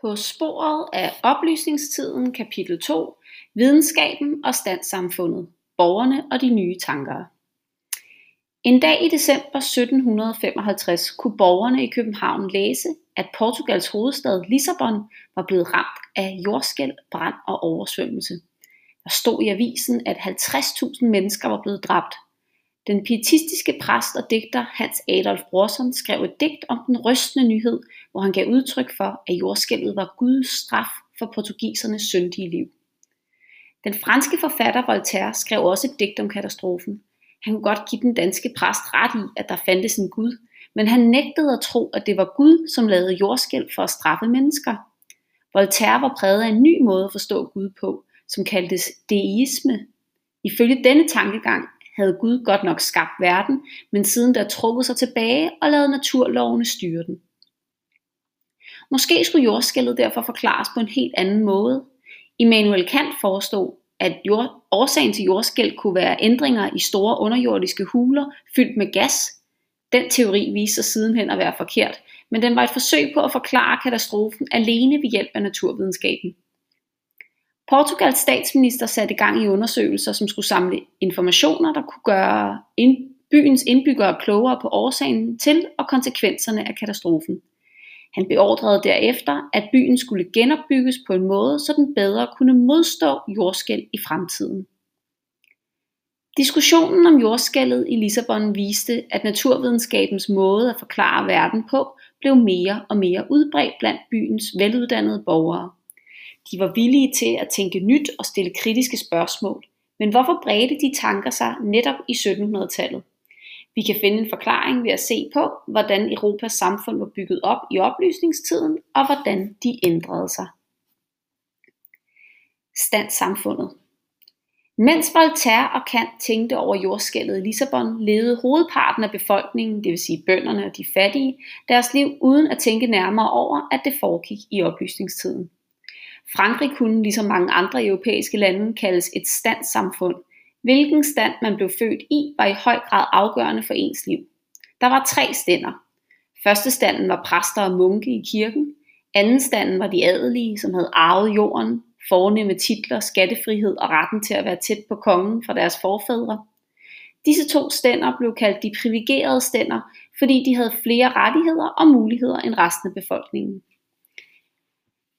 På sporet af oplysningstiden kapitel 2, videnskaben og standsamfundet, borgerne og de nye tanker. En dag i december 1755 kunne borgerne i København læse, at Portugals hovedstad Lissabon var blevet ramt af jordskælv, brand og oversvømmelse. Der stod i avisen, at 50.000 mennesker var blevet dræbt. Den pietistiske præst og digter Hans Adolf Brorson skrev et digt om den rystende nyhed, hvor han gav udtryk for, at jordskælvet var Guds straf for portugisernes syndige liv. Den franske forfatter Voltaire skrev også et digt om katastrofen. Han kunne godt give den danske præst ret i, at der fandtes en Gud, men han nægtede at tro, at det var Gud, som lavede jordskælv for at straffe mennesker. Voltaire var præget af en ny måde at forstå Gud på, som kaldtes deisme. Ifølge denne tankegang havde Gud godt nok skabt verden, men siden der trukket sig tilbage og lavet naturlovene styre den. Måske skulle jordskælvet derfor forklares på en helt anden måde. Immanuel Kant forestod, at jord, årsagen til jordskælv kunne være ændringer i store underjordiske huler fyldt med gas. Den teori viste sig sidenhen at være forkert, men den var et forsøg på at forklare katastrofen alene ved hjælp af naturvidenskaben. Portugals statsminister satte gang i undersøgelser, som skulle samle informationer, der kunne gøre byens indbyggere klogere på årsagen til og konsekvenserne af katastrofen. Han beordrede derefter, at byen skulle genopbygges på en måde, så den bedre kunne modstå jordskæld i fremtiden. Diskussionen om jordskælvet i Lissabon viste, at naturvidenskabens måde at forklare verden på blev mere og mere udbredt blandt byens veluddannede borgere. De var villige til at tænke nyt og stille kritiske spørgsmål, men hvorfor bredte de tanker sig netop i 1700-tallet? Vi kan finde en forklaring ved at se på, hvordan Europas samfund var bygget op i oplysningstiden, og hvordan de ændrede sig. Standsamfundet Mens Voltaire og Kant tænkte over jordskælvet i Lissabon, levede hovedparten af befolkningen, det vil sige bønderne og de fattige, deres liv uden at tænke nærmere over, at det foregik i oplysningstiden. Frankrig kunne, ligesom mange andre europæiske lande, kaldes et standssamfund. Hvilken stand man blev født i, var i høj grad afgørende for ens liv. Der var tre stænder. Første standen var præster og munke i kirken. Anden standen var de adelige, som havde arvet jorden, fornemme titler, skattefrihed og retten til at være tæt på kongen fra deres forfædre. Disse to stænder blev kaldt de privilegerede stænder, fordi de havde flere rettigheder og muligheder end resten af befolkningen.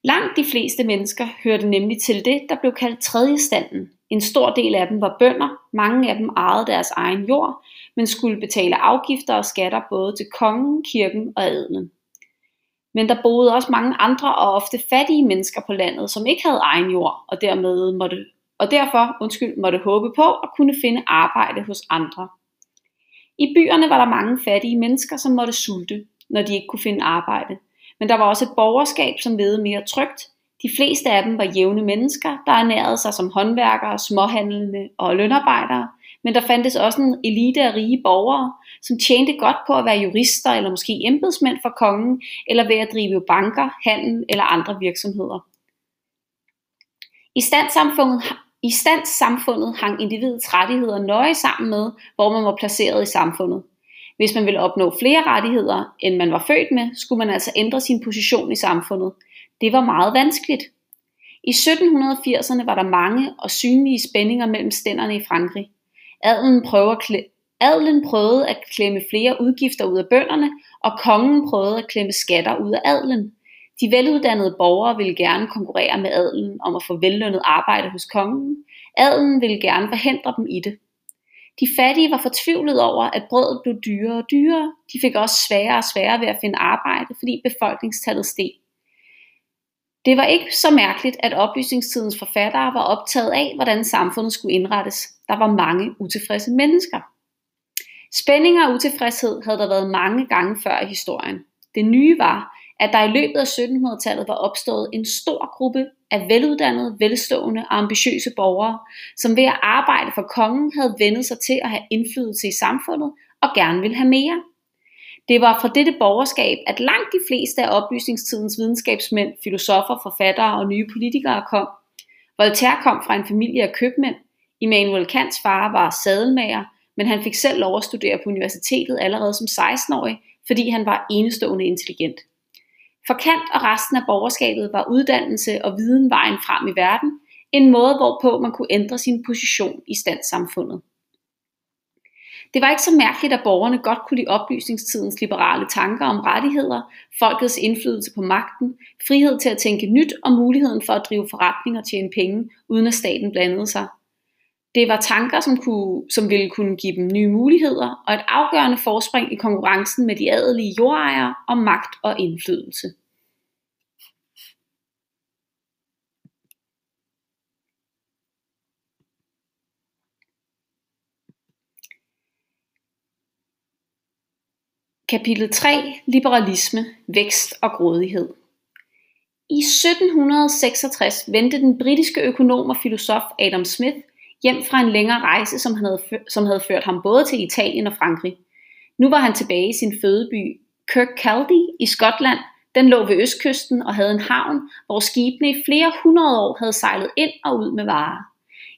Langt de fleste mennesker hørte nemlig til det, der blev kaldt tredje standen, en stor del af dem var bønder, mange af dem ejede deres egen jord, men skulle betale afgifter og skatter både til kongen, kirken og adelen. Men der boede også mange andre og ofte fattige mennesker på landet, som ikke havde egen jord, og dermed måtte og derfor undskyld, måtte håbe på at kunne finde arbejde hos andre. I byerne var der mange fattige mennesker, som måtte sulte, når de ikke kunne finde arbejde. Men der var også et borgerskab, som levede mere trygt, de fleste af dem var jævne mennesker, der ernærede sig som håndværkere, småhandlende og lønarbejdere, men der fandtes også en elite af rige borgere, som tjente godt på at være jurister eller måske embedsmænd for kongen, eller ved at drive banker, handel eller andre virksomheder. I standsamfundet, i standsamfundet hang individets rettigheder nøje sammen med, hvor man var placeret i samfundet. Hvis man ville opnå flere rettigheder, end man var født med, skulle man altså ændre sin position i samfundet – det var meget vanskeligt. I 1780'erne var der mange og synlige spændinger mellem stænderne i Frankrig. Adelen, prøver Adelen prøvede at klemme flere udgifter ud af bønderne, og kongen prøvede at klemme skatter ud af adelen. De veluddannede borgere ville gerne konkurrere med adelen om at få vellønnet arbejde hos kongen. Adelen ville gerne forhindre dem i det. De fattige var fortvivlede over, at brødet blev dyrere og dyrere. De fik også sværere og sværere ved at finde arbejde, fordi befolkningstallet steg. Det var ikke så mærkeligt, at oplysningstidens forfattere var optaget af, hvordan samfundet skulle indrettes. Der var mange utilfredse mennesker. Spændinger og utilfredshed havde der været mange gange før i historien. Det nye var, at der i løbet af 1700-tallet var opstået en stor gruppe af veluddannede, velstående og ambitiøse borgere, som ved at arbejde for kongen havde vendet sig til at have indflydelse i samfundet og gerne ville have mere. Det var fra dette borgerskab, at langt de fleste af oplysningstidens videnskabsmænd, filosofer, forfattere og nye politikere kom. Voltaire kom fra en familie af købmænd. Immanuel Kants far var sadelmager, men han fik selv lov at studere på universitetet allerede som 16-årig, fordi han var enestående intelligent. For Kant og resten af borgerskabet var uddannelse og viden vejen frem i verden, en måde hvorpå man kunne ændre sin position i standssamfundet. Det var ikke så mærkeligt, at borgerne godt kunne lide oplysningstidens liberale tanker om rettigheder, folkets indflydelse på magten, frihed til at tænke nyt og muligheden for at drive forretning og tjene penge, uden at staten blandede sig. Det var tanker, som, kunne, som ville kunne give dem nye muligheder og et afgørende forspring i konkurrencen med de adelige jordejere om magt og indflydelse. Kapitel 3. Liberalisme, vækst og grådighed. I 1766 vendte den britiske økonom og filosof Adam Smith hjem fra en længere rejse, som, han havde, som havde ført ham både til Italien og Frankrig. Nu var han tilbage i sin fødeby Kirkcaldy i Skotland. Den lå ved østkysten og havde en havn, hvor skibene i flere hundrede år havde sejlet ind og ud med varer.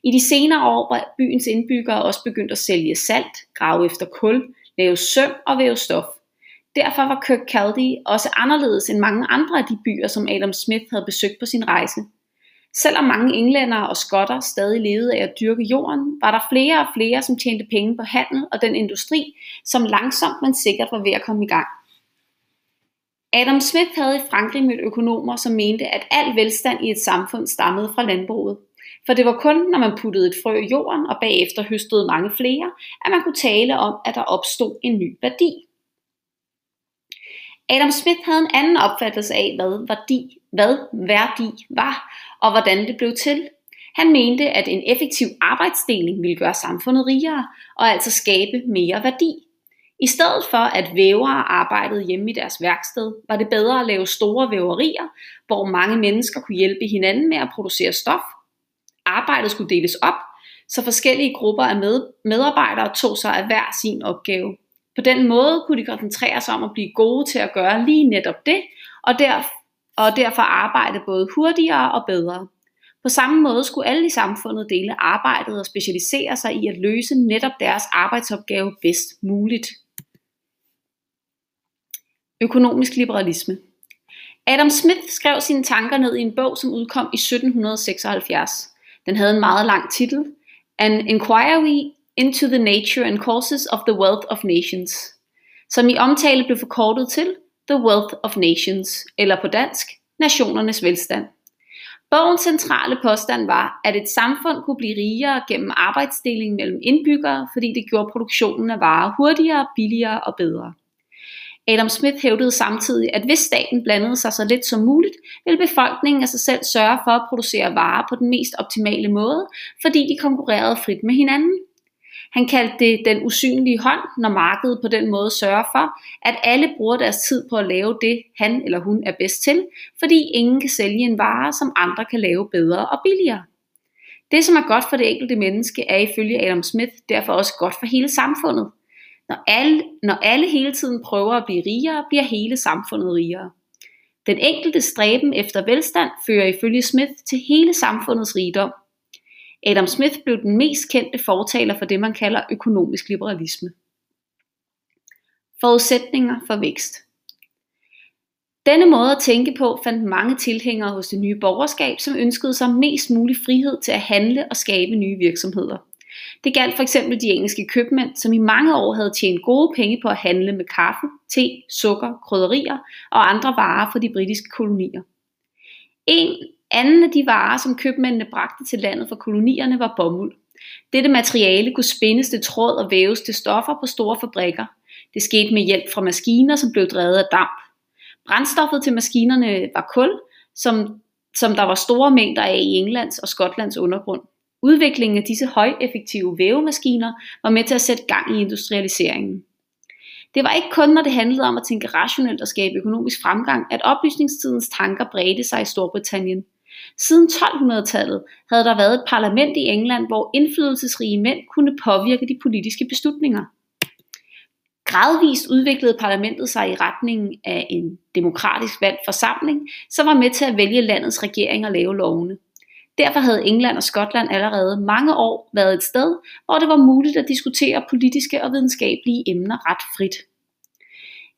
I de senere år var byens indbyggere også begyndt at sælge salt, grave efter kul, lave søm og væve stof. Derfor var Kirkcaldy også anderledes end mange andre af de byer, som Adam Smith havde besøgt på sin rejse. Selvom mange englændere og skotter stadig levede af at dyrke jorden, var der flere og flere, som tjente penge på handel og den industri, som langsomt men sikkert var ved at komme i gang. Adam Smith havde i Frankrig mødt økonomer, som mente, at al velstand i et samfund stammede fra landbruget. For det var kun, når man puttede et frø i jorden og bagefter høstede mange flere, at man kunne tale om, at der opstod en ny værdi. Adam Smith havde en anden opfattelse af, hvad værdi, hvad værdi var, og hvordan det blev til. Han mente, at en effektiv arbejdsdeling ville gøre samfundet rigere, og altså skabe mere værdi. I stedet for at vævere arbejdede hjemme i deres værksted, var det bedre at lave store væverier, hvor mange mennesker kunne hjælpe hinanden med at producere stof. Arbejdet skulle deles op, så forskellige grupper af medarbejdere tog sig af hver sin opgave. På den måde kunne de koncentrere sig om at blive gode til at gøre lige netop det, og, der, og derfor arbejde både hurtigere og bedre. På samme måde skulle alle i samfundet dele arbejdet og specialisere sig i at løse netop deres arbejdsopgave bedst muligt. Økonomisk liberalisme Adam Smith skrev sine tanker ned i en bog, som udkom i 1776. Den havde en meget lang titel, An Inquiry into the Nature and Causes of the Wealth of Nations, som i omtale blev forkortet til The Wealth of Nations, eller på dansk, Nationernes velstand. Bogens centrale påstand var, at et samfund kunne blive rigere gennem arbejdsdeling mellem indbyggere, fordi det gjorde produktionen af varer hurtigere, billigere og bedre. Adam Smith hævdede samtidig, at hvis staten blandede sig så lidt som muligt, ville befolkningen af sig selv sørge for at producere varer på den mest optimale måde, fordi de konkurrerede frit med hinanden. Han kaldte det den usynlige hånd, når markedet på den måde sørger for, at alle bruger deres tid på at lave det, han eller hun er bedst til, fordi ingen kan sælge en vare, som andre kan lave bedre og billigere. Det, som er godt for det enkelte menneske, er ifølge Adam Smith derfor også godt for hele samfundet. Når alle, når alle hele tiden prøver at blive rigere, bliver hele samfundet rigere. Den enkelte stræben efter velstand fører ifølge Smith til hele samfundets rigdom, Adam Smith blev den mest kendte fortaler for det, man kalder økonomisk liberalisme. Forudsætninger for vækst. Denne måde at tænke på fandt mange tilhængere hos det nye borgerskab, som ønskede sig mest mulig frihed til at handle og skabe nye virksomheder. Det galt for eksempel de engelske købmænd, som i mange år havde tjent gode penge på at handle med kaffe, te, sukker, krydderier og andre varer fra de britiske kolonier. En anden af de varer, som købmændene bragte til landet fra kolonierne, var bomuld. Dette materiale kunne spændes til tråd og væves til stoffer på store fabrikker. Det skete med hjælp fra maskiner, som blev drevet af damp. Brændstoffet til maskinerne var kul, som, som der var store mængder af i Englands og Skotlands undergrund. Udviklingen af disse højeffektive vævemaskiner var med til at sætte gang i industrialiseringen. Det var ikke kun, når det handlede om at tænke rationelt og skabe økonomisk fremgang, at oplysningstidens tanker bredte sig i Storbritannien. Siden 1200-tallet havde der været et parlament i England, hvor indflydelsesrige mænd kunne påvirke de politiske beslutninger. Gradvist udviklede parlamentet sig i retningen af en demokratisk valgt forsamling, som var med til at vælge landets regering og lave lovene. Derfor havde England og Skotland allerede mange år været et sted, hvor det var muligt at diskutere politiske og videnskabelige emner ret frit.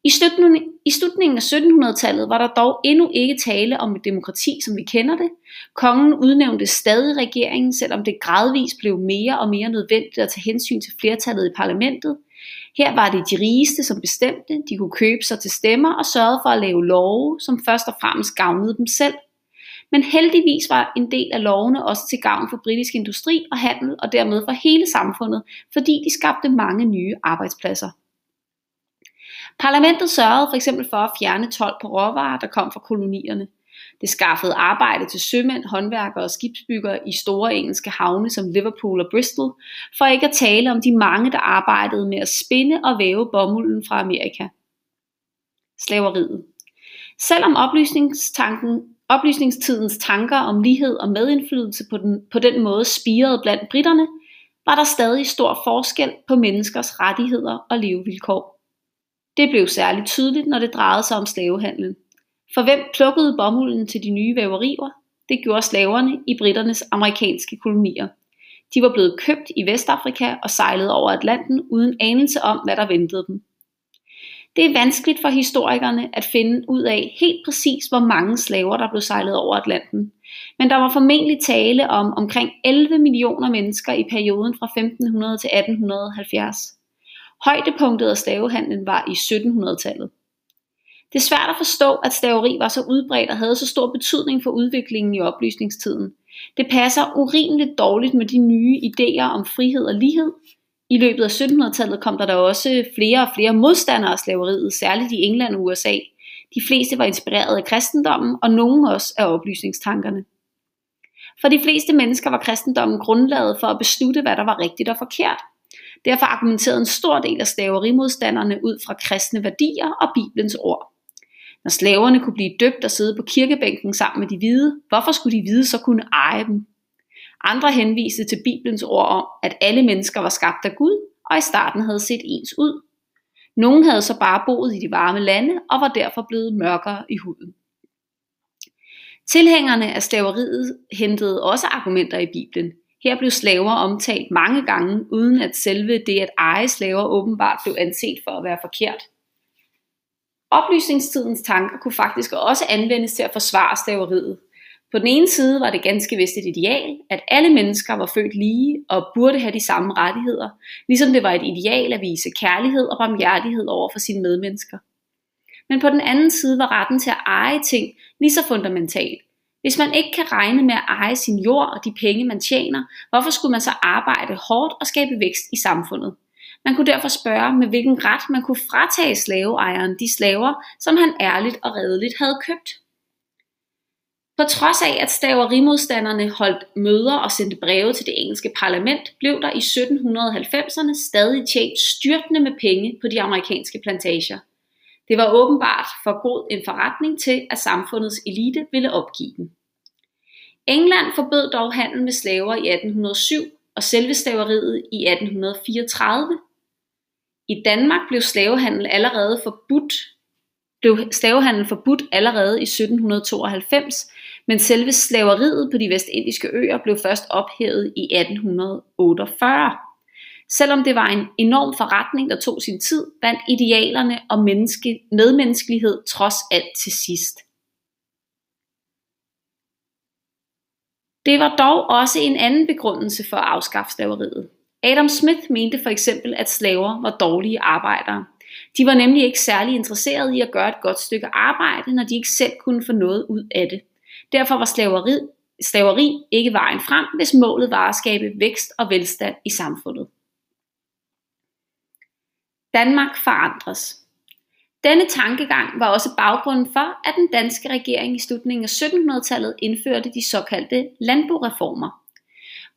I slutningen, I slutningen af 1700-tallet var der dog endnu ikke tale om et demokrati, som vi kender det. Kongen udnævnte stadig regeringen, selvom det gradvist blev mere og mere nødvendigt at tage hensyn til flertallet i parlamentet. Her var det de rigeste, som bestemte, de kunne købe sig til stemmer og sørge for at lave love, som først og fremmest gavnede dem selv. Men heldigvis var en del af lovene også til gavn for britisk industri og handel og dermed for hele samfundet, fordi de skabte mange nye arbejdspladser. Parlamentet sørgede for eksempel for at fjerne tolv på råvarer, der kom fra kolonierne. Det skaffede arbejde til sømænd, håndværkere og skibsbyggere i store engelske havne som Liverpool og Bristol, for ikke at tale om de mange, der arbejdede med at spinde og væve bomulden fra Amerika. Slaveriet. Selvom oplysningstanken, oplysningstidens tanker om lighed og medindflydelse på den, på den måde spirede blandt britterne, var der stadig stor forskel på menneskers rettigheder og levevilkår. Det blev særligt tydeligt, når det drejede sig om slavehandlen. For hvem plukkede bomulden til de nye væverier? Det gjorde slaverne i britternes amerikanske kolonier. De var blevet købt i Vestafrika og sejlede over Atlanten uden anelse om, hvad der ventede dem. Det er vanskeligt for historikerne at finde ud af helt præcis, hvor mange slaver, der blev sejlet over Atlanten. Men der var formentlig tale om omkring 11 millioner mennesker i perioden fra 1500 til 1870. Højdepunktet af slavehandlen var i 1700-tallet. Det er svært at forstå, at slaveri var så udbredt og havde så stor betydning for udviklingen i oplysningstiden. Det passer urimeligt dårligt med de nye idéer om frihed og lighed. I løbet af 1700-tallet kom der da også flere og flere modstandere af slaveriet, særligt i England og USA. De fleste var inspireret af kristendommen, og nogen også af oplysningstankerne. For de fleste mennesker var kristendommen grundlaget for at beslutte, hvad der var rigtigt og forkert. Derfor argumenterede en stor del af slaverimodstanderne ud fra kristne værdier og Bibelens ord. Når slaverne kunne blive døbt og sidde på kirkebænken sammen med de hvide, hvorfor skulle de hvide så kunne eje dem? Andre henviste til Bibelens ord om, at alle mennesker var skabt af Gud, og i starten havde set ens ud. Nogle havde så bare boet i de varme lande og var derfor blevet mørkere i huden. Tilhængerne af slaveriet hentede også argumenter i Bibelen. Her blev slaver omtalt mange gange, uden at selve det at eje slaver åbenbart blev anset for at være forkert. Oplysningstidens tanker kunne faktisk også anvendes til at forsvare slaveriet. På den ene side var det ganske vist et ideal, at alle mennesker var født lige og burde have de samme rettigheder, ligesom det var et ideal at vise kærlighed og barmhjertighed over for sine medmennesker. Men på den anden side var retten til at eje ting lige så fundamental, hvis man ikke kan regne med at eje sin jord og de penge, man tjener, hvorfor skulle man så arbejde hårdt og skabe vækst i samfundet? Man kunne derfor spørge, med hvilken ret man kunne fratage slaveejeren de slaver, som han ærligt og redeligt havde købt. På trods af, at slaverimodstanderne holdt møder og sendte breve til det engelske parlament, blev der i 1790'erne stadig tjent styrtende med penge på de amerikanske plantager. Det var åbenbart for god en forretning til, at samfundets elite ville opgive den. England forbød dog handel med slaver i 1807 og selve slaveriet i 1834. I Danmark blev slavehandel allerede forbudt blev slavehandel forbudt allerede i 1792, men selve slaveriet på de vestindiske øer blev først ophævet i 1848. Selvom det var en enorm forretning, der tog sin tid, vandt idealerne og menneske, medmenneskelighed trods alt til sidst. Det var dog også en anden begrundelse for at afskaffe slaveriet. Adam Smith mente for eksempel, at slaver var dårlige arbejdere. De var nemlig ikke særlig interesserede i at gøre et godt stykke arbejde, når de ikke selv kunne få noget ud af det. Derfor var slaveri, slaveri ikke vejen frem, hvis målet var at skabe vækst og velstand i samfundet. Danmark forandres. Denne tankegang var også baggrunden for, at den danske regering i slutningen af 1700-tallet indførte de såkaldte landboreformer.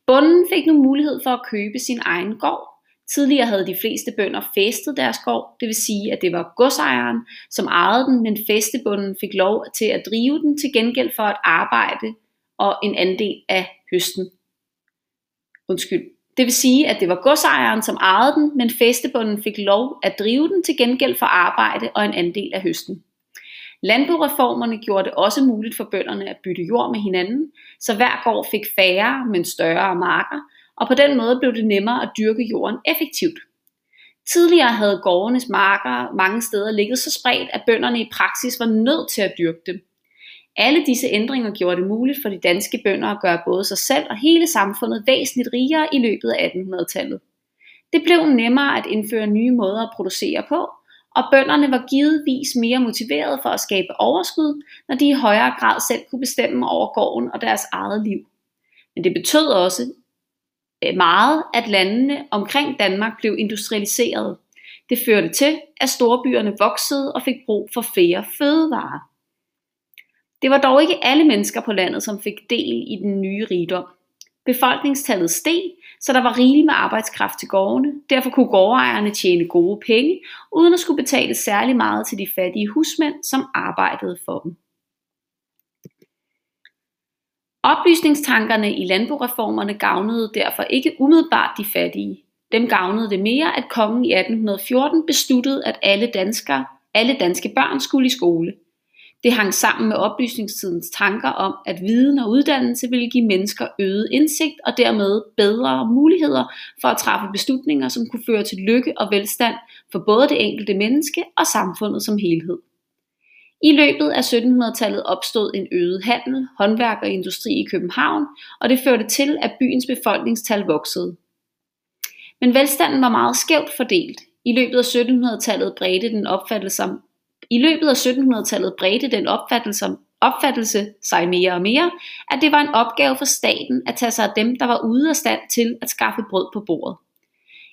Bunden fik nu mulighed for at købe sin egen gård. Tidligere havde de fleste bønder fæstet deres gård, det vil sige, at det var godsejeren, som ejede den, men fæstebunden fik lov til at drive den til gengæld for at arbejde og en andel af høsten. Undskyld, det vil sige, at det var godsejeren, som ejede den, men fæstebonden fik lov at drive den til gengæld for arbejde og en andel af høsten. Landboreformerne gjorde det også muligt for bønderne at bytte jord med hinanden, så hver gård fik færre, men større marker, og på den måde blev det nemmere at dyrke jorden effektivt. Tidligere havde gårdenes marker mange steder ligget så spredt, at bønderne i praksis var nødt til at dyrke dem. Alle disse ændringer gjorde det muligt for de danske bønder at gøre både sig selv og hele samfundet væsentligt rigere i løbet af 1800-tallet. Det blev nemmere at indføre nye måder at producere på, og bønderne var givetvis mere motiverede for at skabe overskud, når de i højere grad selv kunne bestemme over gården og deres eget liv. Men det betød også øh, meget, at landene omkring Danmark blev industrialiseret. Det førte til, at storbyerne voksede og fik brug for flere fødevarer. Det var dog ikke alle mennesker på landet, som fik del i den nye rigdom. Befolkningstallet steg, så der var rigeligt med arbejdskraft til gårdene. Derfor kunne gårdejerne tjene gode penge, uden at skulle betale særlig meget til de fattige husmænd, som arbejdede for dem. Oplysningstankerne i landboreformerne gavnede derfor ikke umiddelbart de fattige. Dem gavnede det mere, at kongen i 1814 besluttede, at alle danskere, alle danske børn skulle i skole. Det hang sammen med oplysningstidens tanker om, at viden og uddannelse ville give mennesker øget indsigt og dermed bedre muligheder for at træffe beslutninger, som kunne føre til lykke og velstand for både det enkelte menneske og samfundet som helhed. I løbet af 1700-tallet opstod en øget handel, håndværk og industri i København, og det førte til, at byens befolkningstal voksede. Men velstanden var meget skævt fordelt. I løbet af 1700-tallet bredte den opfattelse om i løbet af 1700-tallet bredte den opfattelse, opfattelse sig mere og mere, at det var en opgave for staten at tage sig af dem, der var ude af stand til at skaffe brød på bordet.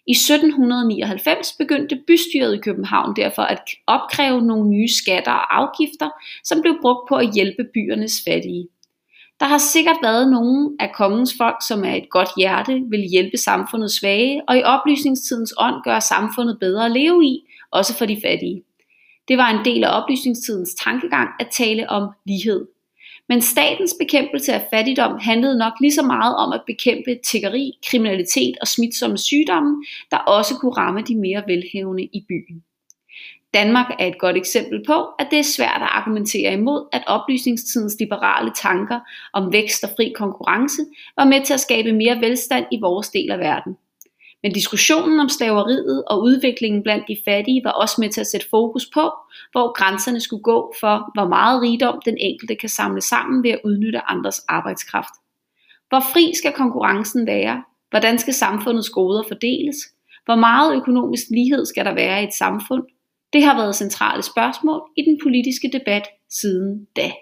I 1799 begyndte bystyret i København derfor at opkræve nogle nye skatter og afgifter, som blev brugt på at hjælpe byernes fattige. Der har sikkert været nogen af kongens folk, som er et godt hjerte, vil hjælpe samfundet svage, og i oplysningstidens ånd gøre samfundet bedre at leve i, også for de fattige. Det var en del af oplysningstidens tankegang at tale om lighed. Men statens bekæmpelse af fattigdom handlede nok lige så meget om at bekæmpe tiggeri, kriminalitet og smitsomme sygdomme, der også kunne ramme de mere velhævende i byen. Danmark er et godt eksempel på, at det er svært at argumentere imod, at oplysningstidens liberale tanker om vækst og fri konkurrence var med til at skabe mere velstand i vores del af verden. Men diskussionen om slaveriet og udviklingen blandt de fattige var også med til at sætte fokus på, hvor grænserne skulle gå for, hvor meget rigdom den enkelte kan samle sammen ved at udnytte andres arbejdskraft. Hvor fri skal konkurrencen være? Hvordan skal samfundets goder fordeles? Hvor meget økonomisk lighed skal der være i et samfund? Det har været centrale spørgsmål i den politiske debat siden da.